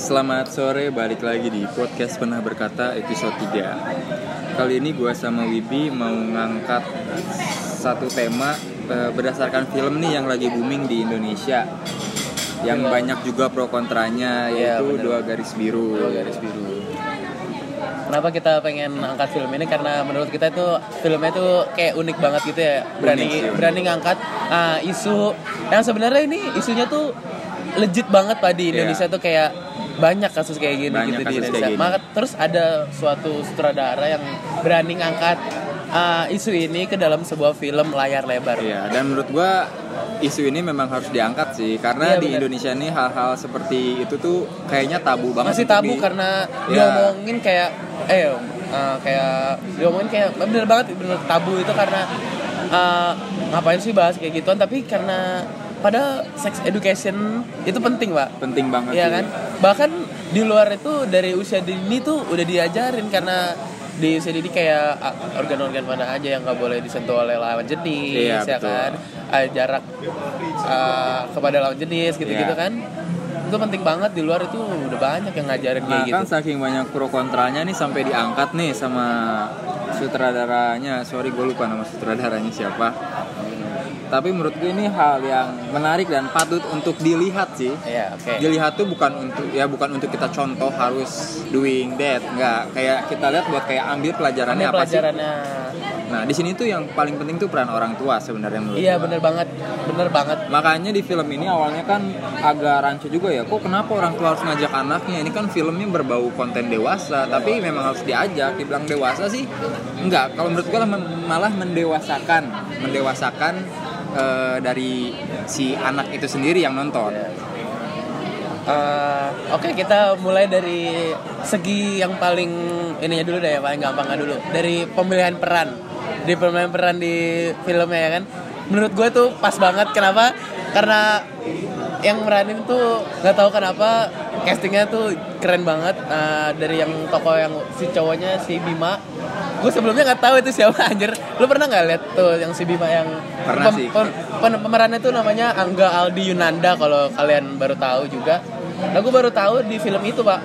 Selamat sore, balik lagi di podcast Pernah Berkata episode 3 Kali ini gue sama Wibi mau ngangkat satu tema eh, berdasarkan film nih yang lagi booming di Indonesia Yang Film. banyak juga pro kontranya Iya, yaitu bener. Dua Garis Biru Dua Garis Biru. Kenapa kita pengen angkat film ini? Karena menurut kita itu filmnya itu kayak unik banget gitu ya. Berani Unik sih, unik. berani ngangkat ah, isu yang sebenarnya ini isunya tuh legit banget pak di Indonesia tuh kayak banyak kasus kayak gini. Banyak gitu di Indonesia. kayak gini. Maka terus ada suatu sutradara yang berani ngangkat ah, isu ini ke dalam sebuah film layar lebar. Iya, dan menurut gue isu ini memang harus diangkat sih Karena Iya, di bener. Indonesia ini hal-hal seperti itu tuh kayaknya tabu banget masih tabu di- karena Ya. diomongin kayak eh uh, kayak diomongin kayak bener banget bener tabu itu karena uh, ngapain sih bahas kayak gituan tapi karena pada sex education itu penting pak. Penting banget Iya sih. kan? Bahkan di luar itu dari usia dini tuh udah diajarin karena di usia dini kayak organ-organ mana aja yang nggak boleh disentuh oleh lawan jenis Iya, ya betul. kan? Jarak ah, kepada lawan jenis gitu-gitu Iya. kan? Itu penting banget di luar itu udah banyak yang ngajarin Nah kayak gitu. kan saking banyak pro kontranya nih sampai diangkat nih sama sutradaranya. Sorry gue lupa nama sutradaranya siapa Tapi menurut gue ini hal yang menarik dan patut untuk dilihat sih Iya, oke. Dilihat tuh bukan untuk ya bukan untuk kita contoh harus doing that Enggak, kayak kita lihat buat kayak ambil pelajarannya Ambil apa pelajarannya. sih Nah di sini tuh yang paling penting tuh peran orang tua sebenarnya menurut Iya, bener banget. Bener banget. Makanya di film ini awalnya kan agak rancu juga ya. Kok kenapa orang tua harus ngajak anaknya? Ini kan filmnya berbau konten dewasa, tapi memang harus diajak. Dibilang dewasa sih enggak. Kalau menurut gue malah mendewasakan, mendewasakan eh, dari si anak itu sendiri yang nonton. Eh, Oke, kita mulai dari segi yang paling ininya dulu deh, paling gampangnya dulu. Dari pemilihan peran. Di pemilihan peran di filmnya ya kan. Menurut gue tuh pas banget. Kenapa? Karena yang meranin tuh nggak tahu kenapa castingnya tuh keren banget Eh, dari yang tokoh yang si cowoknya si Bima gue sebelumnya nggak tahu itu siapa anjir lu pernah nggak lihat tuh yang si Bima yang Pernah sih. pem- pemerannya tuh namanya Angga Aldi Yunanda kalau kalian baru tahu juga. Nah gue baru tahu di film itu pak.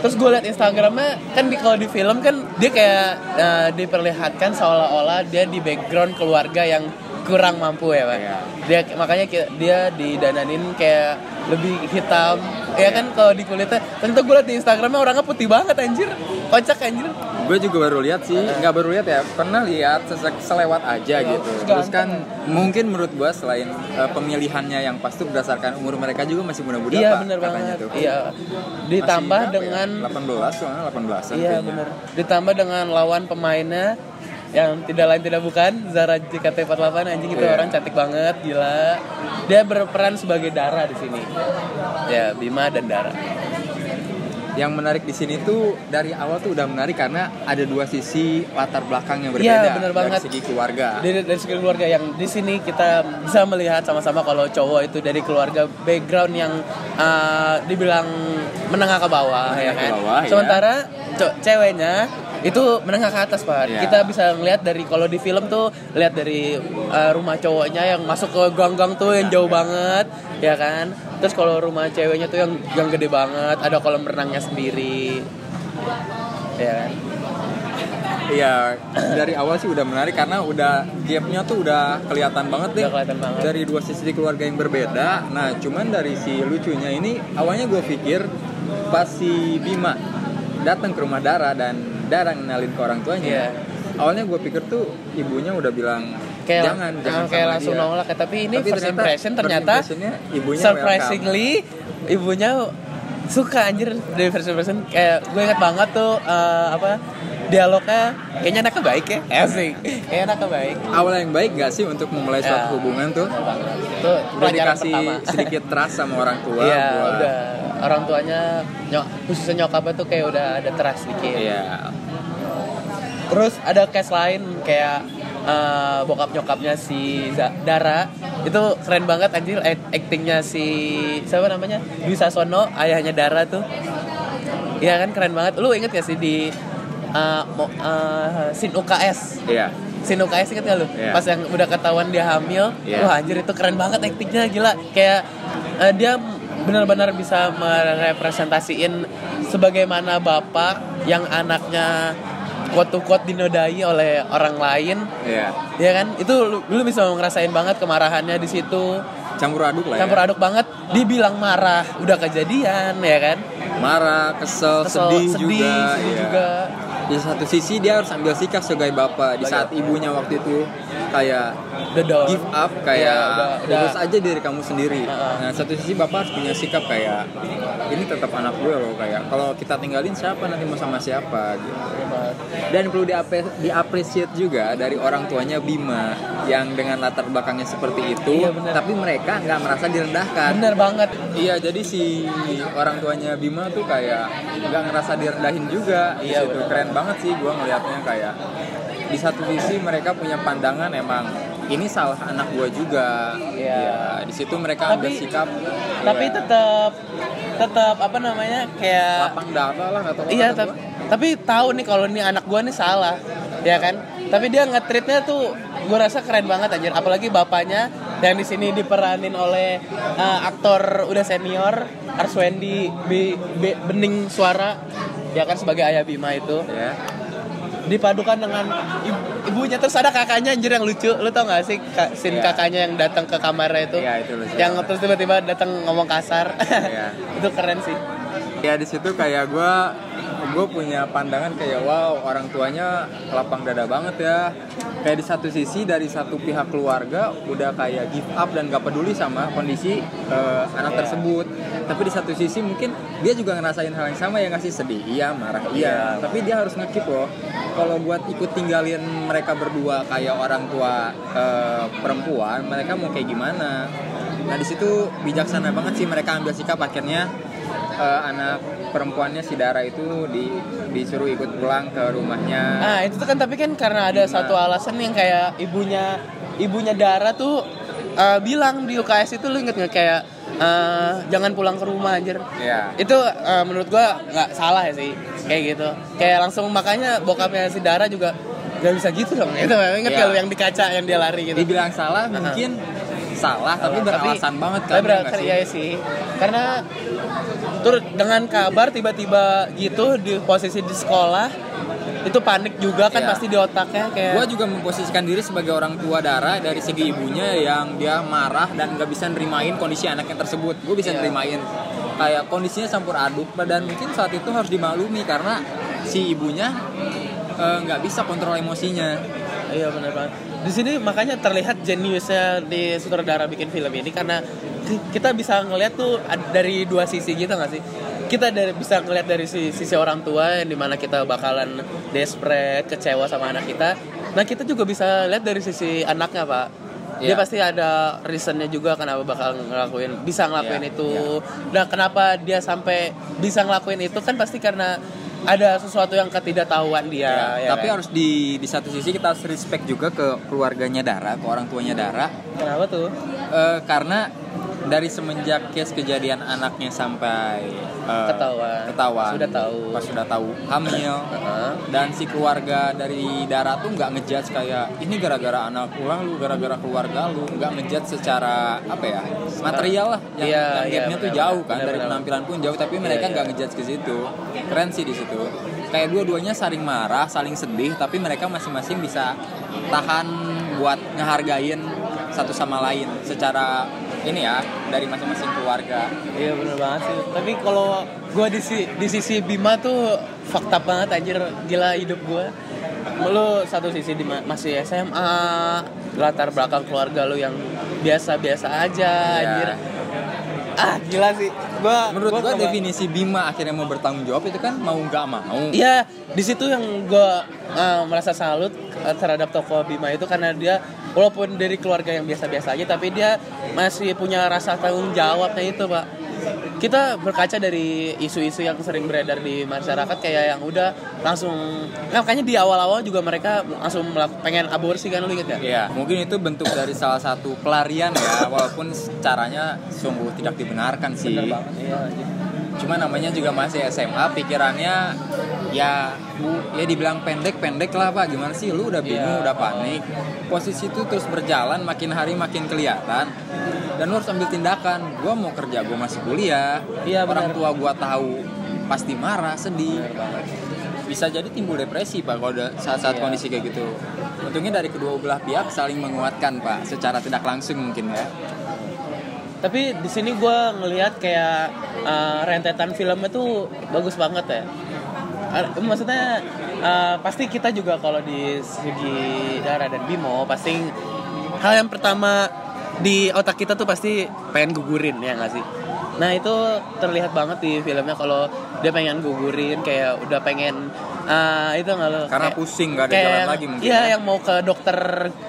Terus gue liat Instagramnya kan di kalau di film kan dia kayak eh, diperlihatkan seolah-olah dia di background keluarga yang kurang mampu ya pak. Iya. Dia makanya dia didananin kayak lebih hitam. Ya kan kalau di kulitnya. Tentu gue liat di Instagramnya orangnya putih banget anjir. Kocak anjir. Gue juga baru lihat sih, nggak baru lihat ya, pernah lihat selewat aja gitu. Terus kan mungkin menurut gue selain eh, pemilihannya yang pas berdasarkan umur mereka juga masih muda-muda Iya Pak, bener katanya banget. tuh. Iya. Ditambah Masih berapa dengan ya? 18 soalnya 18 Iya benar. Ditambah dengan lawan pemainnya yang tidak lain tidak bukan Zara JKT48 anjing itu Iya. orang cantik banget gila. Dia berperan sebagai Dara di sini. Ya Bima dan Dara. Yang menarik di sini tuh dari awal tuh udah menarik karena ada dua sisi latar belakang yang berbeda Iya, bener dari banget. segi keluarga. Dari dari segi keluarga yang di sini kita bisa melihat sama-sama kalau cowok itu dari keluarga background yang uh, dibilang menengah ke bawah Menengah ya ke kan. bawah, ya. Sementara co- ceweknya itu menengah ke atas pak. Iya. Kita bisa ngeliat dari kalau di film tuh lihat dari uh, rumah cowoknya yang masuk ke gang-gang tuh yang jauh banget ya kan. Terus kalau rumah ceweknya tuh yang yang gede banget, ada kolam renangnya sendiri. Ya kan. Iya, dari awal sih udah menarik karena udah gapnya tuh udah kelihatan banget deh. Udah kelihatan banget. Dari dua sisi keluarga yang berbeda. Nah, cuman dari si lucunya ini awalnya gue pikir pas si Bima datang ke rumah Dara dan Dara ngenalin ke orang tuanya. Iya. Awalnya gue pikir tuh ibunya udah bilang kayak jangan, jangan kayak langsung dia." nolak ya. tapi ini Tapi first ternyata impression first ternyata impressionnya ibunya surprisingly ibunya suka anjir dari first impression kayak gue inget banget tuh eh, apa dialognya kayaknya anaknya baik ya asik kayaknya anaknya baik Awal yang baik gak sih untuk memulai Ya. suatu hubungan tuh? itu Udah dikasih pertama sedikit trust sama orang tua Iya, buat udah orang tuanya nyok khususnya nyokapnya tuh kayak udah ada trust dikit Iya. Terus ada case lain kayak eh, bokap nyokapnya si Dara. Itu keren banget anjir act- actingnya si siapa namanya? Dwi Sasono ayahnya Dara tuh. Iya kan keren banget. Lu inget gak sih di eh, mo- eh, Sin UKS Iya. Sin UKS inget gak lu? Iya. pas yang udah ketahuan dia hamil. Iya. wah anjir itu keren banget actingnya gila. Kayak eh, dia benar-benar bisa merepresentasiin sebagaimana bapak yang anaknya quote-to-quote dinodai oleh orang lain Iya. ya kan itu lu, lu bisa ngerasain banget kemarahannya di situ Campur aduk lah ya. campur aduk banget dibilang marah udah kejadian ya kan Marah, kesel, Kesel, sedih, sedih, juga. sedih iya. juga. Di satu sisi dia harus ambil sikap sebagai bapak di saat ibunya waktu itu kayak udah down give up kayak Iya, udah- udah. urus aja diri kamu sendiri. Heeh. Nah, satu sisi bapak harus punya sikap kayak ini tetap anak gue loh kayak kalau kita tinggalin siapa nanti mau sama siapa gitu. Dan perlu diapre- diapresiasi juga dari orang tuanya Bima yang dengan latar belakangnya seperti itu, Iya, bener. tapi mereka nggak merasa direndahkan. bener banget Iya, jadi si orang tuanya Bima tuh kayak nggak ngerasa direndahin juga. Di Iya, situ. bener. keren banget sih gua ngelihatnya kayak di satu sisi mereka punya pandangan emang ini salah anak gua juga. Iya. Iya, di situ mereka ambil Tapi- sikap tapi iya, tetap tetap apa namanya kayak lapang dada lah atau iya tapi tapi tahu nih kalau nih anak gua nih salah ya kan? Tapi dia nge-treatnya tuh gua rasa keren banget anjir. Apalagi bapaknya yang di sini diperanin oleh uh, aktor udah senior Arswendi B, B- Bening Suara ya kan sebagai ayah Bima itu. Ya. dipadukan dengan ibu- ibunya. Terus ada kakaknya anjir yang lucu. Lu tau gak sih ka, scene Iya. kakaknya yang datang ke kamarnya itu? Iya, itu lucu. Yang terus tiba-tiba datang ngomong kasar. Iya. itu keren sih. Ya di situ kayak gua gue punya pandangan kayak wow orang tuanya lapang dada banget ya. Kayak di satu sisi dari satu pihak keluarga udah kayak give up dan gak peduli sama kondisi eh, anak tersebut. Tapi di satu sisi mungkin dia juga ngerasain hal yang sama ya ngasih sedih iya marah iya. Iya. tapi dia harus ngekip loh. Kalau buat ikut tinggalin mereka berdua kayak orang tua eh, perempuan mereka mau kayak gimana? Nah di situ bijaksana banget sih mereka ambil sikap akhirnya eh, anak perempuannya si Dara itu di, disuruh ikut pulang ke rumahnya Nah itu tuh kan tapi kan karena ada satu alasan yang kayak ibunya ibunya Dara tuh uh, bilang di UKS itu lu inget nggak kayak uh, jangan pulang ke rumah anjir. ya Itu uh, menurut gua nggak salah ya sih kayak gitu. Kayak langsung makanya bokapnya si Dara juga nggak bisa gitu dong. Itu inget Iya. kalau yang di kaca yang dia lari gitu. dibilang salah mungkin salah tapi beralasan banget kan tapi ya beralasan sih? iya sih karena turut dengan kabar tiba-tiba gitu di posisi di sekolah itu panik juga kan Iya. pasti di otaknya kayak Gue juga memposisikan diri sebagai orang tua Dara dari segi ibunya yang dia marah dan gak bisa nerimain kondisi anaknya tersebut. Gue bisa Iya. nerimain kayak kondisinya campur aduk dan mungkin saat itu harus dimaklumi karena si ibunya eh, nggak bisa kontrol emosinya. Iya benar banget. Di sini makanya terlihat jeniusnya di sutradara bikin film ini karena ki- kita bisa ngeliat tuh dari dua sisi gitu nggak sih? Kita dari bisa ngeliat dari si- sisi orang tua yang di mana kita bakalan desperate, kecewa sama anak kita. Nah kita juga bisa lihat dari sisi anaknya pak. Dia Iya. pasti ada reasonnya juga kenapa bakal ngelakuin, bisa ngelakuin Iya, itu. Dan kenapa dia sampai bisa ngelakuin itu kan pasti karena ada sesuatu yang ketidaktahuan dia. Ya, ya tapi kan? harus di di satu sisi kita harus respect juga ke keluarganya Dara, ke orang tuanya Dara, kenapa tuh? Eh, karena dari semenjak case kejadian anaknya sampai eh, Ketahuan. ketahuan. Sudah tahu. pas sudah tahu hamil. Heeh. dan si keluarga dari Dara tuh nggak ngejudge kayak ini gara-gara anak ulang lu gara-gara keluarga lu. Nggak ngejudge secara apa ya material lah. Yang, Iya, yang iya, gapnya tuh jauh kan benar, dari penampilan pun jauh. Tapi mereka Iya, nggak iya. ngejudge ke situ. Keren sih di situ. Kayak dua-duanya saling marah saling sedih tapi mereka masing-masing bisa tahan buat ngehargain satu sama lain secara ini ya dari masing-masing keluarga Iya bener banget sih. Tapi kalau gue di, si- di sisi Bima tuh fakta banget anjir gila hidup gue. Lu satu sisi di ma- masih SMA, latar belakang keluarga lu yang biasa-biasa aja Iya. anjir. Ah gila sih. Gua menurut gua coba- definisi Bima akhirnya mau bertanggung jawab itu kan mau nggak mau Iya, di situ yang gue merasa salut eh, terhadap tokoh Bima itu karena dia walaupun dari keluarga yang biasa-biasa aja, tapi dia masih punya rasa tanggung jawabnya itu, pak. Kita berkaca dari isu-isu yang sering beredar di masyarakat kayak yang udah langsung, nah, makanya di awal-awal juga mereka langsung pengen aborsi kan lu inget gak? Iya, mungkin itu bentuk dari salah satu pelarian ya, walaupun caranya sungguh tidak dibenarkan sih. Bener banget, iya. Cuma namanya juga masih SMA pikirannya ya ya dibilang pendek pendek lah pak. Gimana sih? Lu udah bingung Iya. udah panik. Posisi itu terus berjalan makin hari makin kelihatan. Dan lu harus ambil tindakan. Gua mau kerja gua masih kuliah. Iya, orang tua gua tahu pasti marah sedih. Bisa jadi timbul depresi pak kalau saat-saat Iya. kondisi kayak gitu. Untungnya dari kedua belah pihak saling menguatkan pak secara tidak langsung mungkin ya Tapi di sini gue ngelihat kayak uh, rentetan filmnya tuh bagus banget ya. Maksudnya uh, pasti kita juga kalau di segi Dara dan Bimo pasti hal yang pertama di otak kita tuh pasti pengen gugurin ya nggak sih? Nah itu terlihat banget di filmnya kalau dia pengen gugurin kayak udah pengen uh, itu nggak lo? Karena kayak- pusing, nggak ada kayak jalan lagi mungkin Iya ya. yang mau ke dokter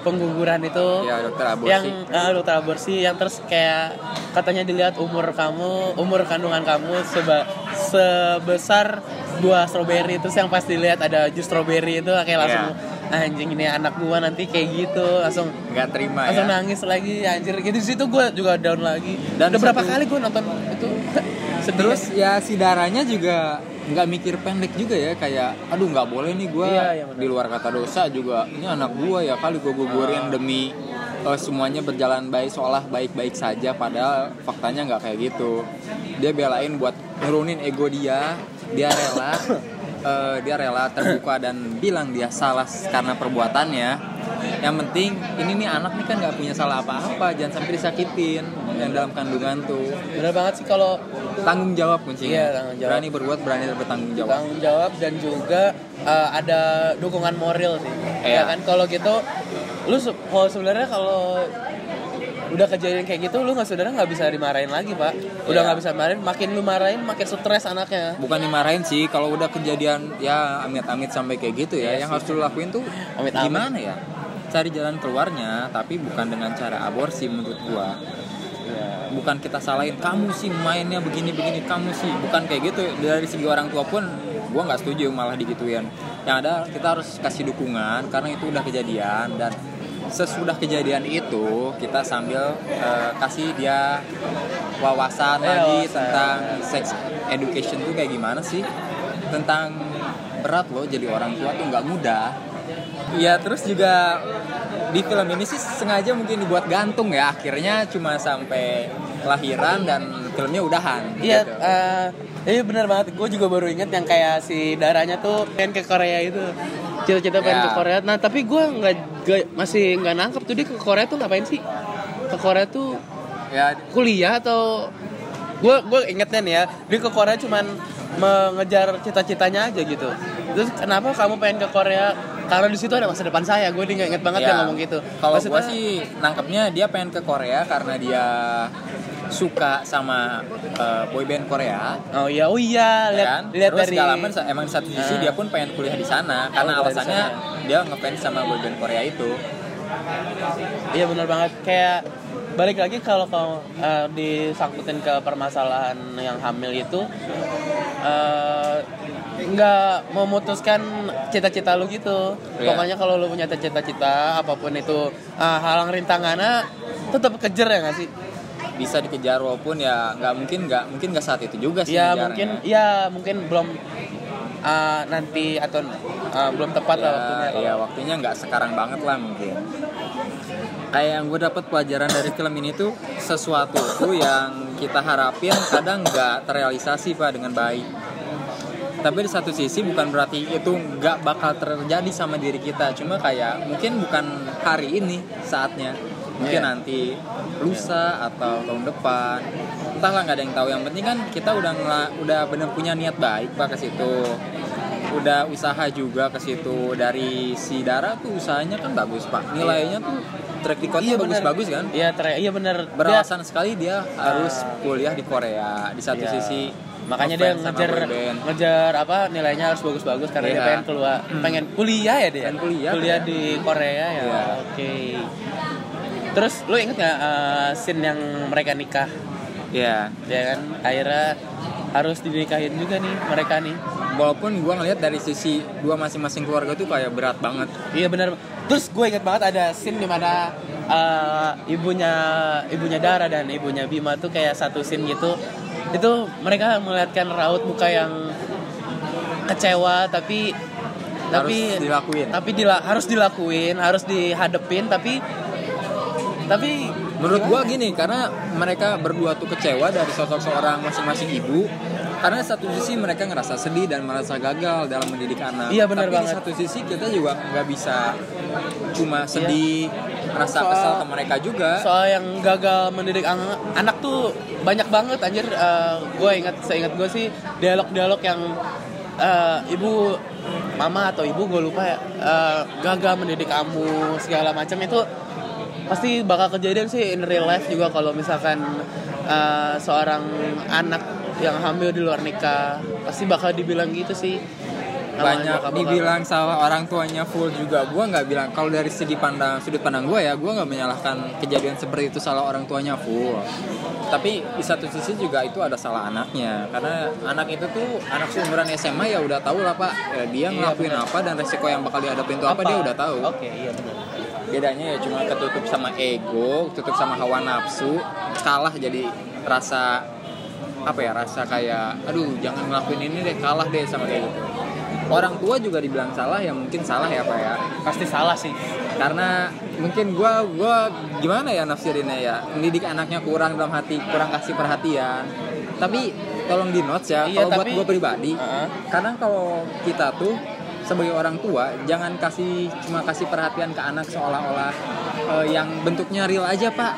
pengguguran itu ya dokter aborsi yang uh, dokter aborsi yang terus kayak katanya dilihat umur kamu umur kandungan kamu seba, sebesar buah stroberi terus yang pas dilihat ada jus stroberi itu kayak langsung anjing ini anak gua nanti kayak gitu. Langsung nggak terima langsung ya nangis lagi anjir. Gitu di situ gua juga down lagi. Dan udah berapa kali gua nonton itu? Sedih terus ya? si darahnya juga nggak mikir pendek juga ya kayak aduh nggak boleh nih gua Iya, iya di luar kata dosa juga. Ini anak gua ya kali gua gugurin demi eh, semuanya berjalan baik seolah baik-baik saja padahal faktanya nggak kayak gitu. Dia belain buat nurunin ego dia. Dia rela eh, dia rela terbuka dan bilang dia salah karena perbuatannya. Yang penting ini nih anak nih kan nggak punya salah apa-apa jangan sampai disakitin yang dalam kandungan tuh. Bener banget sih kalau tanggung jawab kuncinya Iya, tanggung jawab. berani berbuat berani bertanggung jawab. Tanggung jawab dan juga uh, ada dukungan moral sih. Iya. ya kan? Kalau gitu lu se- kalau sebenarnya kalau udah kejadian kayak gitu lu nggak saudara nggak bisa dimarahin lagi pak. Udah Iya. nggak bisa marahin makin lu marahin makin stres anaknya. Bukan dimarahin sih kalau udah kejadian ya amit-amit sampai kayak gitu ya Iya yang sih. harus lu lakuin tuh Amit-amit. gimana ya? Cari jalan keluarnya tapi bukan dengan cara aborsi menurut gua. Bukan kita salahin kamu sih mainnya begini begini kamu sih. Bukan kayak gitu dari segi orang tua pun gua nggak setuju malah digituin. Yang ada kita harus kasih dukungan karena itu udah kejadian dan sesudah kejadian itu kita sambil eh, kasih dia wawasan Eh, lagi wawasan. tentang sex education tuh kayak gimana sih tentang berat loh jadi orang tua tuh nggak mudah Iya terus juga di film ini sih sengaja mungkin dibuat gantung ya akhirnya cuma sampai lahiran dan filmnya udahan iya gitu. uh, iya bener banget gue juga baru inget yang kayak si darahnya tuh pengen ke Korea itu cita-cita pengen Ya. ke Korea nah tapi gue nggak nggak- masih nggak nangkep tuh dia ke Korea tuh ngapain sih? Ke Korea tuh ya kuliah atau gue gue ingetnya nih ya dia ke Korea cuman mengejar cita-citanya aja gitu. Terus kenapa kamu pengen ke Korea? Karena di situ ada masa depan saya gue inget banget ya, dia ngomong gitu. kalau gua sih nangkepnya dia pengen ke Korea karena dia suka sama eh, boyband Korea oh iya oh iya ya lihat kan? lihat dari segalaman emang satu sisi Ah. dia pun pengen kuliah di sana karena Oh, alasannya sana. dia ngefans sama boyband Korea itu. Iya benar banget kayak balik lagi kalau kau eh, disangkutin ke permasalahan yang hamil itu nggak memutuskan cita-cita lu gitu. Iya. Pokoknya kalau lu punya cita-cita apa pun itu eh, halang rintangannya tetap kejar ya nggak sih? Bisa dikejar walaupun ya nggak mungkin nggak mungkin nggak saat itu juga sih Ya mungkin ya mungkin belum eh, nanti atau eh, belum tepat lah waktunya. ya, kalau- ya waktunya nggak sekarang banget lah mungkin. Kayak yang gue dapat pelajaran dari film ini tuh sesuatu tuh yang kita harapin kadang nggak terrealisasi pak dengan baik. Tapi di satu sisi bukan berarti itu nggak bakal terjadi sama diri kita. Cuma kayak mungkin bukan hari ini saatnya mungkin Iya. nanti lusa atau tahun depan. Entahlah nggak ada yang tahu. Yang penting kan kita udah udah bener punya niat baik pak ke situ. Udah usaha juga ke situ. Dari si Dara tuh usahanya kan bagus pak. Nilainya tuh track recordnya bagus-bagus kan? Iya, ter- iya bener. Dia- beralasan sekali dia harus kuliah di Korea di satu Iya. sisi makanya dia ngejar ngejar apa nilainya harus bagus-bagus karena dia Iya. pengen keluar pengen kuliah ya dia? Pengen kuliah, ya. di Korea ya? Iya. oke terus lu inget nggak uh, scene yang mereka nikah? Ya ya kan? Akhirnya harus dinikahin juga nih mereka nih. Walaupun gua ngelihat dari sisi dua masing-masing keluarga tuh kayak berat banget. Iya benar terus gue inget banget ada scene di mana uh, ibunya ibunya Dara dan ibunya Bima tuh kayak satu scene gitu. Itu mereka melihatkan raut muka yang kecewa tapi tapi dilakuin. tapi dila- harus dilakuin harus dihadepin tapi tapi Menurut gua gini, karena mereka berdua tuh kecewa dari sosok seorang masing-masing ibu. Karena satu sisi mereka ngerasa sedih dan merasa gagal dalam mendidik anak. Iya, benar Tapi banget. di satu sisi kita juga nggak bisa cuma sedih, rasa Soal- kesal ke mereka juga. soal yang gagal mendidik ang- anak tuh banyak banget anjir gue ingat seingat gue sih dialog-dialog yang eh, ibu mama atau ibu gue lupa ya eh, gagal mendidik kamu segala macam itu pasti bakal kejadian sih in real life juga kalau misalkan eh, seorang anak yang hamil di luar nikah. Pasti bakal dibilang gitu sih. Sama banyak nyokap-bokap. dibilang salah orang tuanya full juga. Gua nggak bilang kalau dari segi pandang sudut pandang gue ya gua nggak menyalahkan kejadian seperti itu salah orang tuanya full. Tapi di satu sisi juga itu ada salah anaknya. Karena anak itu tuh anak seumuran SMA ya udah tahu lah pak. Ya, dia Iya, ngelakuin apa dan resiko yang bakal dihadapin itu apa, dia udah tahu. Oke iya benar bedanya ya cuma ketutup sama ego ketutup sama hawa nafsu kalah jadi rasa apa ya rasa kayak aduh jangan ngelakuin ini deh kalah deh sama kayak gitu. Orang tua juga dibilang salah ya mungkin salah ya pak ya. Pasti salah sih. Karena mungkin gua gua gimana ya nafsirinnya ya mendidik anaknya kurang dalam hati kurang kasih perhatian. Tapi tolong di notes ya Iya, kalau buat gua pribadi Heeh. kadang kalau kita tuh sebagai orang tua jangan kasih cuma kasih perhatian ke anak seolah-olah eh, yang bentuknya real aja pak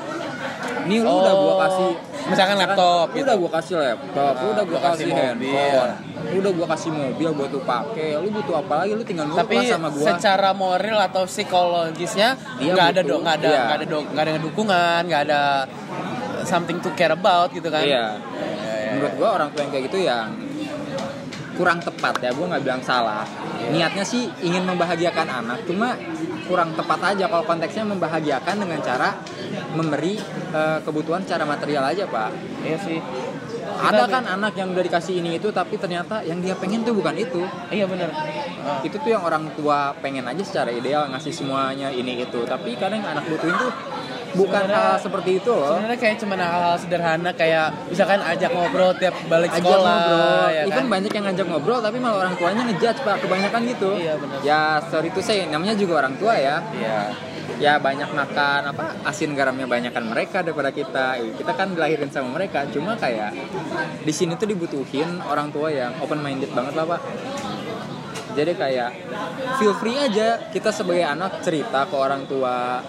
ini lu udah gua Oh, kasih misalkan laptop lu gitu. udah gua kasih laptop lu Ah, udah gua gua kasih kasih handphone lu udah gua kasih mobil buat lu pakai lu butuh apa lagi lu tinggal nurut tapi sama gua secara moral atau psikologisnya Dia nggak ada dong nggak ada iya. nggak ada nggak ada dukungan nggak ada something to care about gitu kan Iya. Iya, iya, Menurut gua orang tua yang kayak gitu yang kurang tepat ya, gua nggak bilang salah. Niatnya sih ingin membahagiakan anak, cuma kurang tepat aja kalau konteksnya membahagiakan dengan cara memberi eh, kebutuhan secara material aja pak. iya sih Ada kan anak yang udah dikasih ini itu, tapi ternyata yang dia pengen tuh bukan itu. iya benar Ah. Itu tuh yang orang tua pengen aja secara ideal ngasih semuanya ini itu, tapi kadang yang anak butuhin tuh bukan hal seperti itu loh. sebenarnya kayak cuma hal-hal sederhana kayak misalkan ajak ngobrol tiap balik ajak sekolah ngobrol. ya Even kan? banyak yang ngajak ngobrol tapi malah orang tuanya ngejudge pak kebanyakan gitu. Iya, benar. Ya sorry itu saya namanya juga orang tua ya. iya Ya banyak makan apa asin garamnya banyakan mereka daripada kita. Eh, Kita kan dilahirin sama mereka. Cuma kayak di sini tuh dibutuhin orang tua yang open minded banget lah pak. Jadi kayak feel free aja kita sebagai anak cerita ke orang tua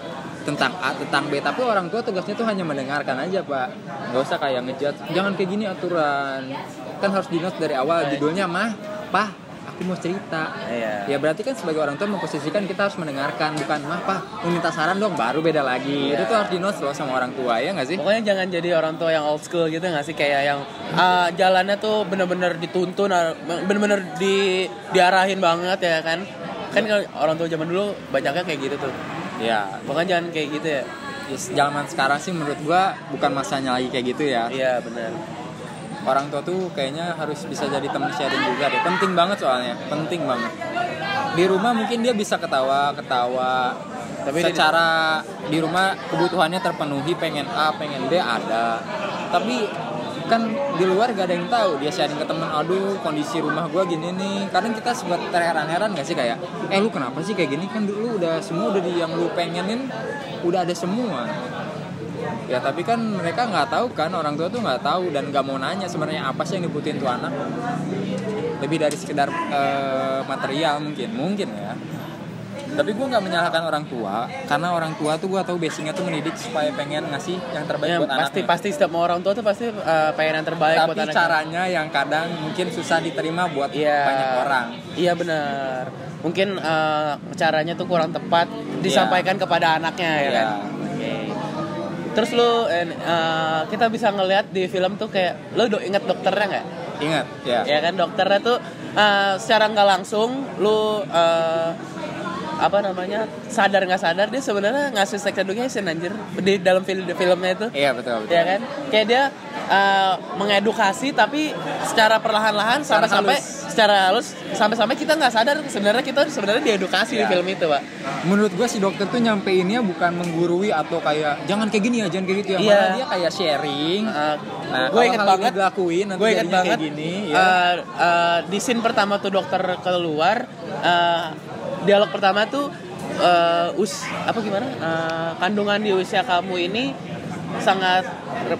tentang A tentang B tapi orang tua tugasnya tuh hanya mendengarkan aja pak nggak usah kayak ngejudge jangan kayak gini aturan kan harus di note dari awal judulnya mah pah aku mau cerita iya ya berarti kan sebagai orang tua memposisikan kita harus mendengarkan bukan mah mau minta saran dong baru beda lagi Iya. itu tuh harus di note loh sama orang tua ya nggak sih Pokoknya jangan jadi orang tua yang old school gitu nggak sih kayak yang ah, jalannya tuh bener-bener dituntun, ah, bener-bener di diarahin banget ya kan? Kan kalau orang tua zaman dulu banyaknya kayak gitu tuh. ya Pokoknya jangan kayak gitu ya. ya, zaman sekarang sih menurut gua bukan masanya lagi kayak gitu ya Iya benar. Orang tua tuh kayaknya harus bisa jadi teman sharing juga deh. Penting banget soalnya penting banget. Di rumah mungkin dia bisa ketawa ketawa. Tapi tapi di- secara di rumah kebutuhannya terpenuhi pengen A pengen B ada. Tapi kan di luar gak ada yang tahu dia sharing ke temen aduh kondisi rumah gua gini nih. Kadang kita sempat terheran-heran gak sih kayak eh lu kenapa sih kayak gini? Kan dulu udah semua udah di yang lu pengenin udah ada semua ya tapi kan mereka nggak tahu kan orang tua tuh nggak tahu dan nggak mau nanya sebenarnya apa sih yang dibutuhin tuh anak lebih dari sekedar eh, material mungkin mungkin ya tapi gue nggak menyalahkan orang tua karena orang tua tuh gue tahu basicnya tuh mendidik supaya pengen ngasih yang terbaik Ya, buat pasti anaknya pasti setiap orang tua tuh pasti eh, pengen yang terbaik buat tapi anaknya. caranya yang kadang mungkin susah diterima buat Iya. banyak orang Iya benar. Mungkin eh, caranya tuh kurang tepat disampaikan kepada anaknya ya Iya. kan. Terus lu eh, eh, kita bisa ngelihat di film tuh kayak lu do inget dokternya nggak? ingat ya Ya kan dokternya tuh eh, secara nggak langsung lu eh, apa namanya sadar nggak sadar dia sebenarnya ngasih sex education anjir di dalam film filmnya itu iya betul betul ya kan kayak dia uh, mengedukasi tapi secara perlahan-lahan sampai sampai. Secara halus sampai-sampai kita nggak sadar sebenarnya kita sebenarnya diedukasi di Ya. film itu pak menurut gue si dokter tuh nyampeinnya bukan menggurui atau kayak jangan kayak gini ya jangan kayak gitu ya Iya. malah dia kayak sharing Uh, nah gue inget banget dilakuin nanti gue inget banget kayak gini ya. uh, uh, di scene pertama tuh dokter keluar uh, dialog pertama tuh uh, us apa gimana Uh, kandungan di usia kamu ini sangat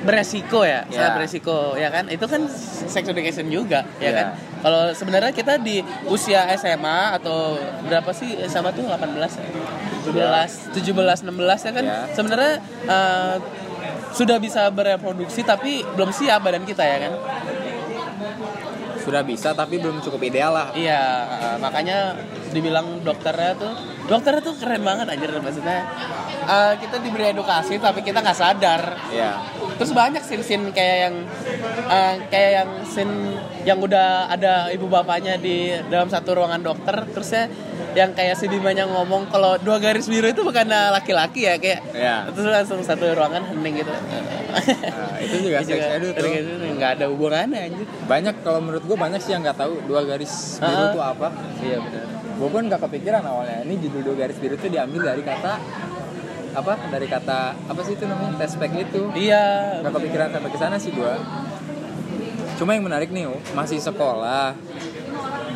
beresiko ya, Ya. sangat beresiko ya kan itu kan sex education juga ya Ya. kan kalau sebenarnya kita di usia SMA atau berapa sih SMA tuh 18 ya? 17 17 16 ya kan Ya. sebenarnya uh, sudah bisa bereproduksi tapi belum siap badan kita ya kan sudah bisa tapi belum cukup ideal lah Iya, uh, makanya dibilang dokternya tuh dokternya tuh keren banget anjir maksudnya. uh, kita diberi edukasi tapi kita nggak sadar. ya Terus banyak scene-scene kayak yang uh, kayak yang scene yang udah ada ibu bapaknya di dalam satu ruangan dokter terusnya yang kayak si Bimanya ngomong kalau dua garis biru itu bukan laki-laki ya kayak ya terus langsung satu ruangan hening gitu. Nah, itu juga sex edu tuh nggak ada hubungannya anjir. banyak kalau menurut gue banyak sih yang nggak tahu dua garis biru itu apa. Iya benar. gue pun nggak kepikiran awalnya. Ini judul dua garis biru itu diambil dari kata apa dari kata apa sih itu namanya? Tespek itu. Iya. nggak kepikiran sampai ke sana sih gua. Cuma yang menarik nih oh, masih sekolah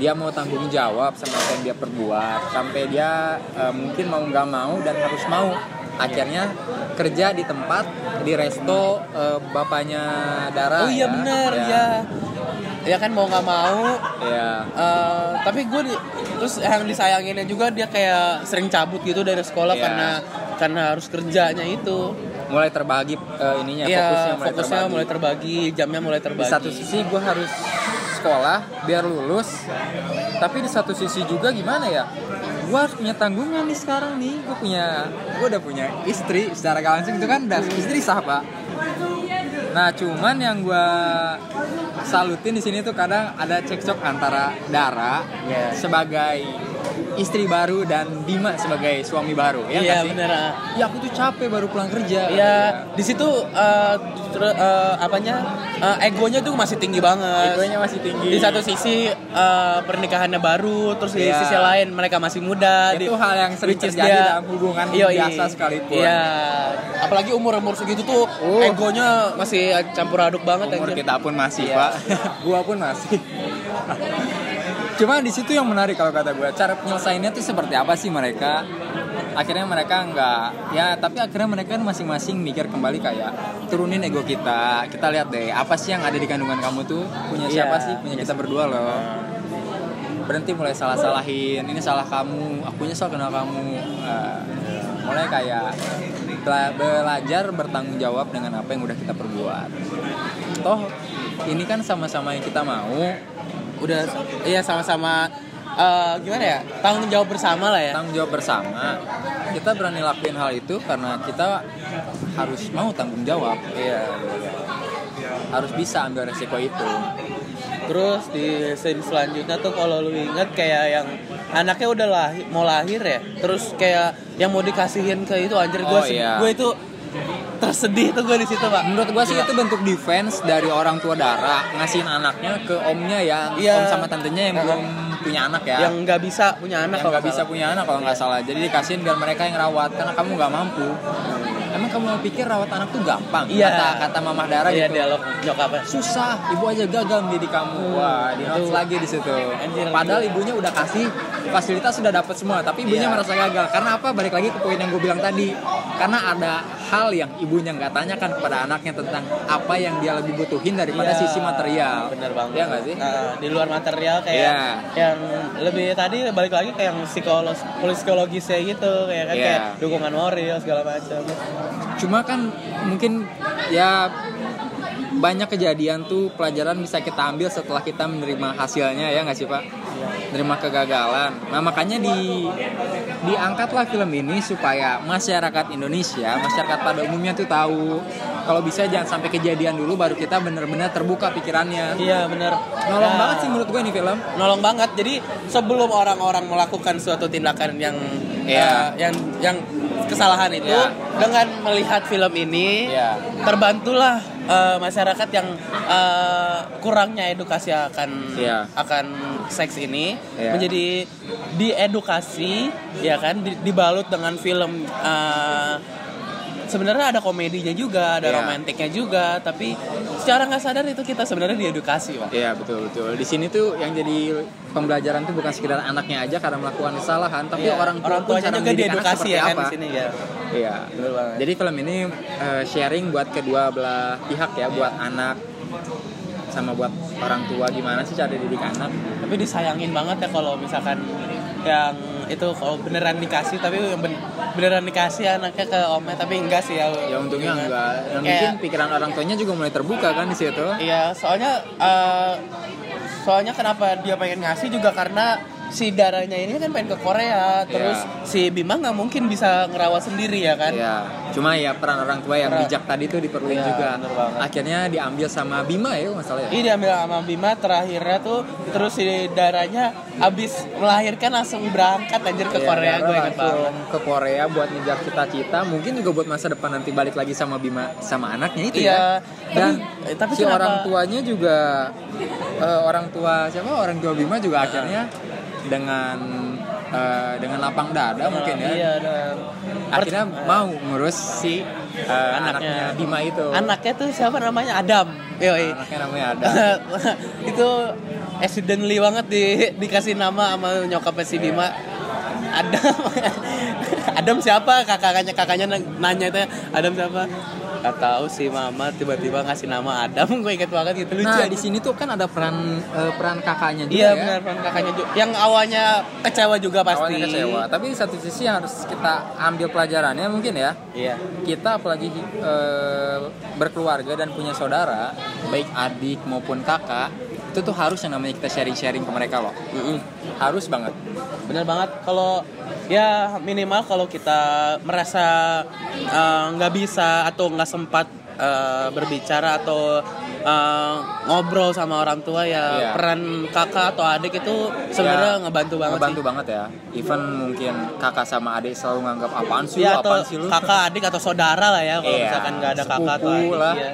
dia mau tanggung jawab sama apa yang dia perbuat sampai dia eh, mungkin mau nggak mau dan harus mau akhirnya kerja di tempat di resto eh, bapaknya Dara Oh iya ya. benar ya, ya. Ya kan mau nggak mau. ya. eh, tapi gue di- terus yang disayanginnya juga dia kayak sering cabut gitu dari sekolah Iya. karena karena harus kerjanya itu. mulai terbagi eh, ininya Iya, fokusnya mulai fokusnya terbagi. mulai terbagi, jamnya mulai di terbagi. satu sisi gue harus sekolah biar lulus. Tapi di satu sisi juga gimana ya? Gue harus punya tanggungan nih sekarang nih. Gue punya gue udah punya istri secara gak langsung itu kan? Udah istri sah pak. Nah cuman yang gue salutin di sini tuh kadang ada cekcok antara Dara Iya. sebagai istri baru dan Bima sebagai suami baru ya Iya sih? benar. ya aku tuh capek baru pulang kerja Iya, di situ eh, ter- eh, apanya eh, egonya tuh masih tinggi banget. Egonya masih tinggi. Di satu sisi eh, pernikahannya baru, terus di Iya. sisi lain mereka masih muda. Itu Di- hal yang sering terjadi dia- dalam hubungan Yoi. biasa sekalipun. Iya, apalagi umur umur segitu tuh Uh. egonya masih campur aduk banget. umur anjir. kita pun masih Iya. pak gua pun masih cuma di situ yang menarik kalau kata gue cara penyelesaiannya tuh seperti apa sih mereka? Akhirnya mereka nggak ya tapi akhirnya mereka kan masing-masing mikir kembali kayak turunin ego kita. Kita lihat deh apa sih yang ada di kandungan kamu tuh? Punya Iya. siapa sih? Punya kita berdua loh. Berhenti mulai salah-salahin ini salah kamu aku nyesal kenal kamu. Eh, mulai kayak bela- belajar bertanggung jawab dengan apa yang udah kita perbuat. Toh ini kan sama-sama yang kita mau Udah, iya sama-sama eh, gimana ya? Tanggung jawab bersama lah ya. tanggung jawab bersama kita berani lakuin hal itu karena kita harus mau tanggung jawab Iya. harus bisa ambil resiko itu Terus di scene selanjutnya tuh kalau lu inget kayak yang anaknya udah lahir, mau lahir ya. Terus kayak yang mau dikasihin ke itu anjir gue Oh, iya. gue itu tersedih tuh gue di situ pak. menurut gua sih itu bentuk defense dari orang tua Dara ngasihin anaknya ke omnya yang Iya. om sama tantenya yang belum punya anak ya. Yang nggak bisa punya anak yang nggak bisa punya anak kalau nggak salah. Jadi dikasihin biar mereka yang rawat karena kamu nggak mampu. Emang kamu mau pikir rawat anak tuh gampang? Iya. kata kata mamah Dara Iya gitu. dialog nyokapnya. susah ibu aja gagal mendidik kamu. Wah di notes lagi di situ. Padahal ibunya udah kasih fasilitas sudah dapat semua tapi ibunya Iya. merasa gagal. Karena apa? Balik lagi ke poin yang gue bilang tadi. Karena ada hal yang ibunya nggak tanyakan kepada anaknya tentang apa yang dia lebih butuhin daripada Iya, sisi material Bener banget. Iya nggak sih Nah, di luar material kayak Iya. yang lebih tadi balik lagi kayak yang psikolog psikologisnya gitu kayak kan Iya. kayak dukungan moral segala macam. cuma kan mungkin ya banyak kejadian tuh pelajaran bisa kita ambil setelah kita menerima hasilnya ya nggak sih pak menerima kegagalan nah makanya di diangkatlah film ini supaya masyarakat Indonesia masyarakat pada umumnya tuh tahu kalau bisa jangan sampai kejadian dulu baru kita benar-benar terbuka pikirannya Iya bener. nolong Nah, banget sih menurut gue nih film nolong banget. Jadi sebelum orang-orang melakukan suatu tindakan yang Iya. eh, yang yang kesalahan itu Iya. dengan melihat film ini Iya. terbantulah eh, masyarakat yang eh, kurangnya edukasi akan Iya. akan seks ini Iya. menjadi diedukasi ya kan di- dibalut dengan film eh, sebenarnya ada komedinya juga ada Iya. romantiknya juga tapi secara nggak sadar itu kita sebenarnya diedukasi pak Iya betul betul. Di sini tuh yang jadi pembelajaran tuh bukan sekedar anaknya aja karena melakukan kesalahan, tapi Iya, orang tua orang pun tuanya cara juga diedukasi ya kan apa. di sini ya Iya. betul banget Jadi film ini eh, sharing buat kedua belah pihak ya, buat anak sama buat orang tua gimana sih cara didik anak. tapi disayangin banget ya kalau misalkan yang itu kalau beneran dikasih tapi yang ben- beneran dikasih anaknya ke omnya tapi enggak sih ya Ya untungnya Gimana? enggak. Dan Kayak- mungkin pikiran orang tuanya juga mulai terbuka kan di situ. iya soalnya eh, soalnya kenapa dia pengen ngasih juga karena si darahnya ini kan pengen ke Korea terus Iya. si Bima nggak mungkin bisa ngerawat sendiri ya kan Iya, cuma ya peran orang tua yang Peran. bijak tadi tuh diperluin Iya, juga. Akhirnya diambil sama Bima ya masalahnya. Ini diambil sama Bima terakhirnya tuh terus si darahnya abis melahirkan langsung berangkat anjir ke Iya, Korea gue langsung banget. ke Korea buat ngejar cita-cita mungkin juga buat masa depan nanti balik lagi sama Bima sama anaknya itu Iya, ya dan tapi- tapi si kenapa- orang tuanya juga eh, orang tua siapa orang tua Bima juga akhirnya dengan eh, dengan lapang dada mungkin ya Iya dan akhirnya mau ngurus si eh, anaknya. Bima itu Anaknya tuh siapa namanya Adam. Yoi. anaknya namanya ada itu accidentally banget di dikasih nama sama nyokapnya si Bima. Adam. Adam siapa? Kakaknya kakaknya nanya itu Adam siapa? Gak tahu sih mama tiba-tiba ngasih nama Adam gue inget banget gitu lucu nah di sini tuh kan ada peran eh, peran kakaknya juga Iya ya benar kan kakaknya juga. Yang awalnya kecewa juga pasti. awalnya kecewa tapi satu sisi yang harus kita ambil pelajarannya mungkin ya Iya. kita apalagi eh, berkeluarga dan punya saudara baik adik maupun kakak itu tuh harus yang namanya kita sharing-sharing ke mereka loh. Harus banget. Bener banget. Kalau ya minimal kalau kita merasa eh, nggak bisa atau nggak sempat eh, berbicara atau eh, ngobrol sama orang tua ya Iya. peran kakak atau adik itu sebenarnya Ya, ngebantu banget ngebantu sih. banget ya. Even mungkin kakak sama adik selalu nganggap apaan sih Ya, lu atau apaan sih lu? kakak adik atau saudara lah ya kalau Iya, misalkan nggak ada kakak atau sepupu adik lah. iya.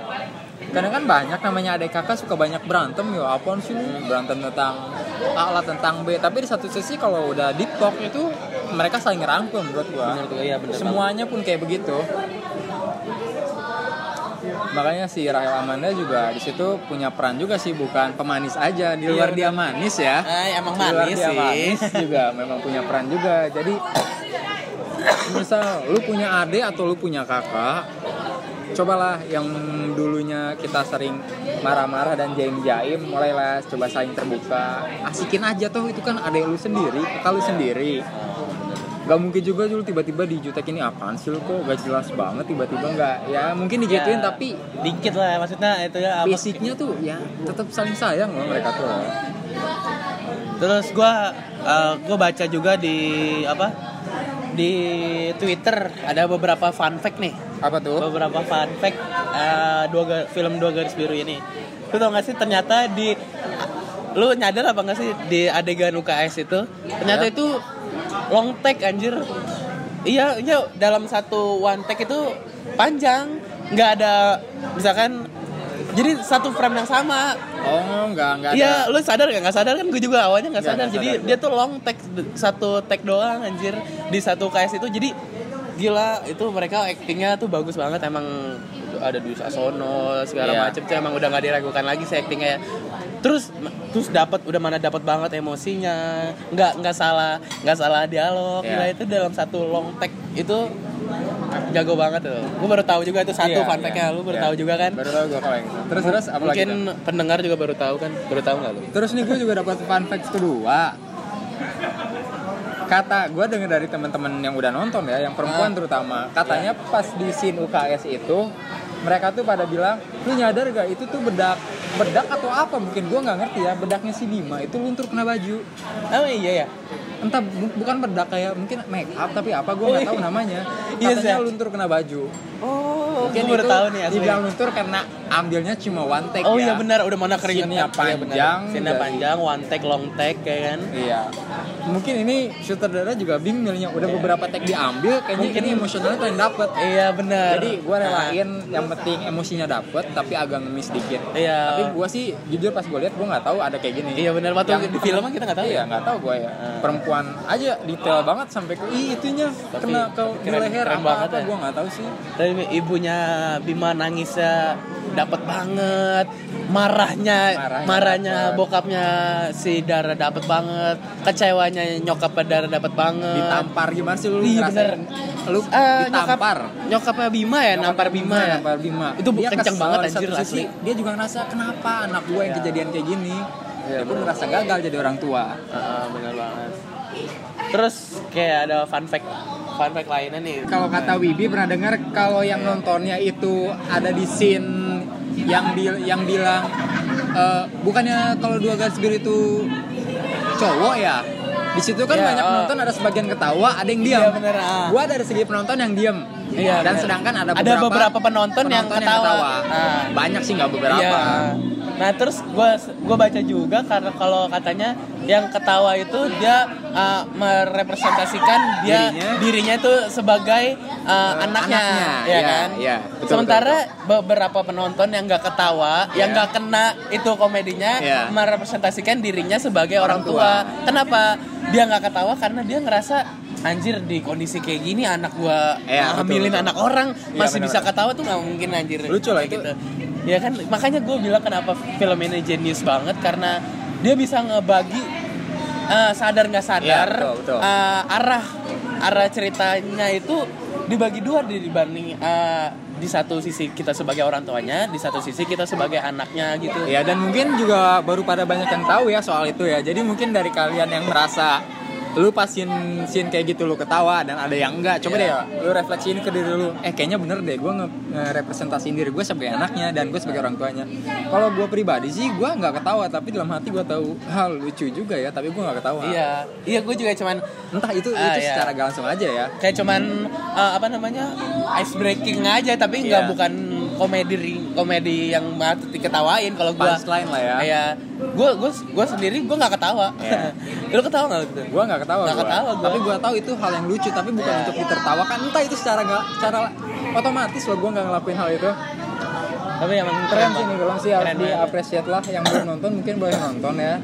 Kadang kan banyak namanya adik kakak suka banyak berantem. Ya apaan sih lu berantem tentang A lah tentang B. Tapi di satu sisi kalau udah deep talk itu mereka saling ngerangkul menurut gua. Bener tuh, iya, bener semuanya pun kayak begitu. Makanya si Rahel Amanda juga di situ punya peran juga sih bukan pemanis aja. Di luar Iya, dia manis ya. Eh, emang Di luar manis dia sih. manis juga memang punya peran juga. Jadi misal lu punya adik atau lu punya kakak cobalah yang dulunya kita sering marah-marah dan jaim-jaim mulailah coba saling terbuka. Asikin aja tuh itu kan adik lu sendiri kakak lu sendiri. Gak mungkin juga dulu tiba-tiba dijutek ini apaan sih lu kok gak jelas banget tiba-tiba nggak? Ya mungkin digituin Ya, tapi dikit lah ya maksudnya itu ya basicnya tuh ya tetap saling sayang loh mereka tuh. Terus gua eh, gua baca juga di apa? Di Twitter ada beberapa fun fact nih. apa tuh Beberapa fun fact eh, dua film dua garis biru ini. Lu tau gak sih ternyata di lu nyadar apa gak sih di adegan UKS itu ternyata Ya. itu long take anjir. Iya, iya dalam satu one take itu panjang, nggak ada misalkan jadi satu frame yang sama oh nggak nggak ada Iya, lu sadar gak? Gak sadar kan gue juga awalnya gak Nggak, sadar. Jadi sadar, dia tuh long take satu take doang anjir di satu KS itu. Jadi gila itu mereka actingnya tuh bagus banget emang ada Dwi Sasono segala Iya. macem tuh emang udah nggak diragukan lagi sih actingnya terus terus dapat udah mana dapat banget emosinya nggak nggak salah nggak salah dialog Iya. gila itu dalam satu long take itu jago banget tuh gue baru tahu juga itu satu Iya, fun iya. fact-nya lu baru Iya. tahu juga kan? Baru tahu gue kalau yang itu. Terus terus apa lagi mungkin pendengar juga baru tahu kan? Baru tahu nggak lu? Terus nih gue juga dapat fun fact kedua. Kata gue dengar dari teman-teman yang udah nonton ya yang perempuan Ah. terutama. Katanya pas di scene UKS itu mereka tuh pada bilang lu nyadar gak itu tuh bedak bedak atau apa? Mungkin gue nggak ngerti ya bedaknya si Bima itu luntur kena baju. Oh iya ya entah bu- bukan bedak kayak mungkin make up tapi apa gue Oh, nggak iya. tahu namanya. Iya, katanya luntur kena baju. Oh, Mungkin gue baru tahu nih asli. dibilang luntur karena ambilnya cuma one take Oh ya. iya benar, udah mana keringetnya panjang, Scene dari- panjang, one take, long take kayak kan. Iya. Mungkin ini sutradara juga bingung milihnya udah beberapa take diambil kayaknya Mungkin- ini emosionalnya paling dapet. Iya benar. Jadi gue relain yang penting emosinya dapet tapi agak ngemis dikit. Iya. Tapi gue sih jujur pas gue lihat gue nggak tahu ada kayak gini. Iya benar, waktu Yang di filmnya kita nggak tahu Iya ya. nggak tahu gue ya. Ah. Perempuan aja detail banget sampai ke ih itunya Tapi kena ke leher keren apa banget apa ya. gue nggak tahu sih. Dari ibunya Bima nangisnya dapat banget. Marahnya, Marahnya marahnya dapet. bokapnya si Dara dapat banget. Kecewanya nyokapnya Dara dapat banget. Ditampar gimana sih lu Iya, ngerasain? Lu Eh, ditampar. Nyokap, nyokapnya Bima ya, nampar Bima ya. Nampar Bima. Itu Dia kenceng kesel banget anjir satu sisi, asli. Dia juga ngerasa kenapa anak gue yang Iya. kejadian kayak gini. Dia pun bener. merasa gagal jadi orang tua. Heeh, benar banget. Terus kayak ada fun fact fun fact lainnya nih. Kalau kata Wibi pernah dengar kalau yang nontonnya itu ada di scene yang bil yang bilang eh, bukannya kalau dua garis biru itu cowok ya. Di situ kan Iya, banyak oh. penonton ada sebagian ketawa, ada yang diam. Iya, bener, ah. Gua dari segi penonton yang diam. Iya, Dan bener. sedangkan ada Ada beberapa, beberapa penonton yang ketawa. Ah. Banyak sih nggak beberapa. Iya. Nah terus gue gua baca juga karena kalau katanya yang ketawa itu dia uh, merepresentasikan dia Dirinya. dirinya, itu sebagai uh, anaknya, anaknya, ya iya, kan. iya, betul, Sementara beberapa penonton yang nggak ketawa, yang Iya. nggak kena itu komedinya Iya. merepresentasikan dirinya sebagai orang, Orang tua. tua. Kenapa dia nggak ketawa? Karena dia ngerasa anjir di kondisi kayak gini anak gua betul, hamilin betul. anak orang Iya, masih bisa benar-benar. ketawa tuh nggak mungkin anjir Lucu lah itu. gitu. ya kan makanya gue bilang kenapa film ini jenius banget karena dia bisa ngebagi eh, sadar nggak sadar Iya, betul, betul. eh, arah arah ceritanya itu dibagi dua di- dibanding eh, di satu sisi kita sebagai orang tuanya di satu sisi kita sebagai anaknya gitu Ya dan mungkin juga baru pada banyak yang tahu ya soal itu ya. Jadi mungkin dari kalian yang merasa lu pas scene, kayak gitu lu ketawa dan ada yang enggak coba Iya. deh lu refleksiin ke diri lu eh kayaknya bener deh gue nge ngerepresentasiin diri gue sebagai anaknya dan gue sebagai orang tuanya kalau gue pribadi sih gue nggak ketawa tapi dalam hati gue tahu hal lucu juga ya tapi gue nggak ketawa iya iya gue juga cuman entah itu Ah, itu iya. secara gak langsung aja ya kayak cuman eh, apa namanya ice breaking aja tapi nggak Iya. bukan komedi komedi yang banget diketawain kalau gue punchline lah ya Iya, gue gue gue sendiri gue nggak ketawa. Iya. Lu ketawa nggak gitu? gue nggak ketawa Nggak gua. ketawa gua. tapi gue tahu itu hal yang lucu tapi bukan Iya. untuk ditertawakan entah itu secara nggak secara otomatis loh gue nggak ngelakuin hal itu Tapi emang keren sih nih film sih harus Keren diapresiat lah yang belum nonton mungkin boleh nonton ya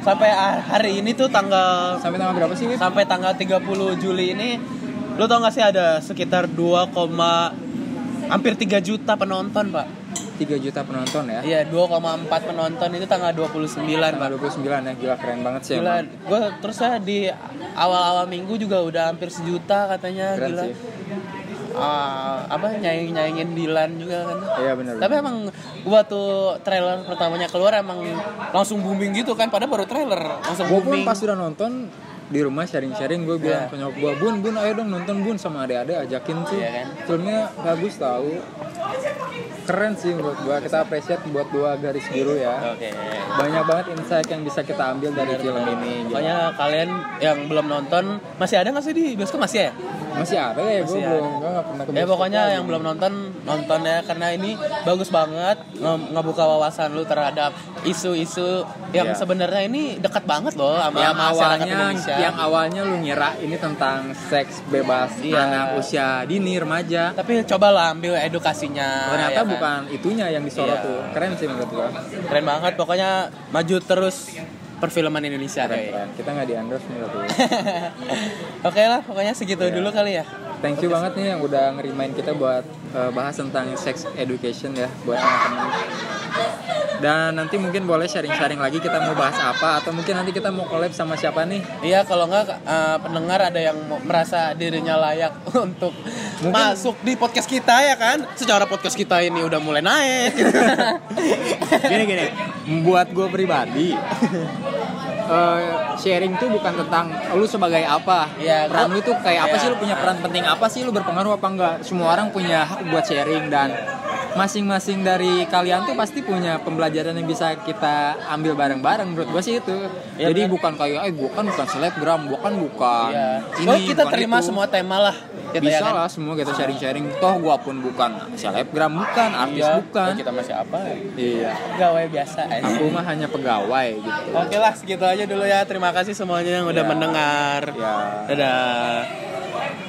Sampai hari ini tuh tanggal sampai tanggal berapa sih Wip? sampai tanggal 30 Juli ini lu tau gak sih ada sekitar 2, hampir 3 juta penonton pak 3 juta penonton ya Iya 2,4 penonton itu tanggal 29 tanggal pak 29 ya gila keren banget sih Gila, emang. gue terus ya di awal-awal minggu juga udah hampir sejuta katanya Keren gila. sih. Ah, apa nyaing nyaingin Dilan juga kan. iya benar Tapi emang gua tuh trailer pertamanya keluar emang langsung booming gitu kan padahal baru trailer langsung gue pun booming. pas sudah nonton di rumah sharing-sharing gue bilang Iya. ke nyokap gue bun bun ayo dong nonton bun sama adik-adik ajakin sih Iya kan? filmnya bagus tahu keren sih menurut gue kita apresiat buat dua garis biru ya Oke. banyak banget insight yang bisa kita ambil dari film ini gitu. Pokoknya kalian yang belum nonton masih ada nggak sih di bioskop masih ya? masih ada ya gue Masih belum gue nggak pernah ke Ya pokoknya yang belum nonton nonton ya karena ini bagus banget nge- ngebuka wawasan lu terhadap isu-isu yang Iya. sebenarnya ini dekat banget loh sama yang awalnya Indonesia. yang awalnya lu ngira ini tentang seks bebas Iya. anak usia dini remaja Tapi cobalah ambil edukasinya. ternyata ya kan? Bukan itunya yang disorot Iya. tuh keren sih menurut gua Keren banget pokoknya maju terus perfilman Indonesia keren, keren. kita nggak di endorse menurut gua Oke lah pokoknya segitu Iya. dulu kali ya. thank you banget nih yang udah ngerimain kita buat uh, bahas tentang sex education ya buat teman-teman dan nanti mungkin boleh sharing-sharing lagi kita mau bahas apa atau mungkin nanti kita mau collab sama siapa nih Iya kalau nggak eh, pendengar ada yang merasa dirinya layak untuk Mungkin- masuk di podcast kita ya kan. Secara podcast kita ini udah mulai naik. gini gini buat gue pribadi eh, sharing tuh bukan tentang lu sebagai apa Iya, peran gua- lu tuh kayak apa iya. sih lu punya peran penting apa sih lu berpengaruh apa enggak semua orang punya hak buat sharing dan masing-masing dari kalian tuh pasti punya pembelajaran yang bisa kita ambil bareng-bareng menurut gue sih itu Iya, jadi benar. bukan kayak eh gue kan bukan selebgram gue kan bukan Iya. ini Oh, kita bukan terima itu." semua tema lah. Gitu bisa ya kan? lah semua kita sharing-sharing toh gue pun bukan selebgram bukan artis Iya. bukan Ya, kita masih apa? iya Pegawai biasa aja. aku mah hanya pegawai gitu Oke lah, segitu aja dulu ya. Terima kasih semuanya yang udah Ya. mendengar. ya Dadah.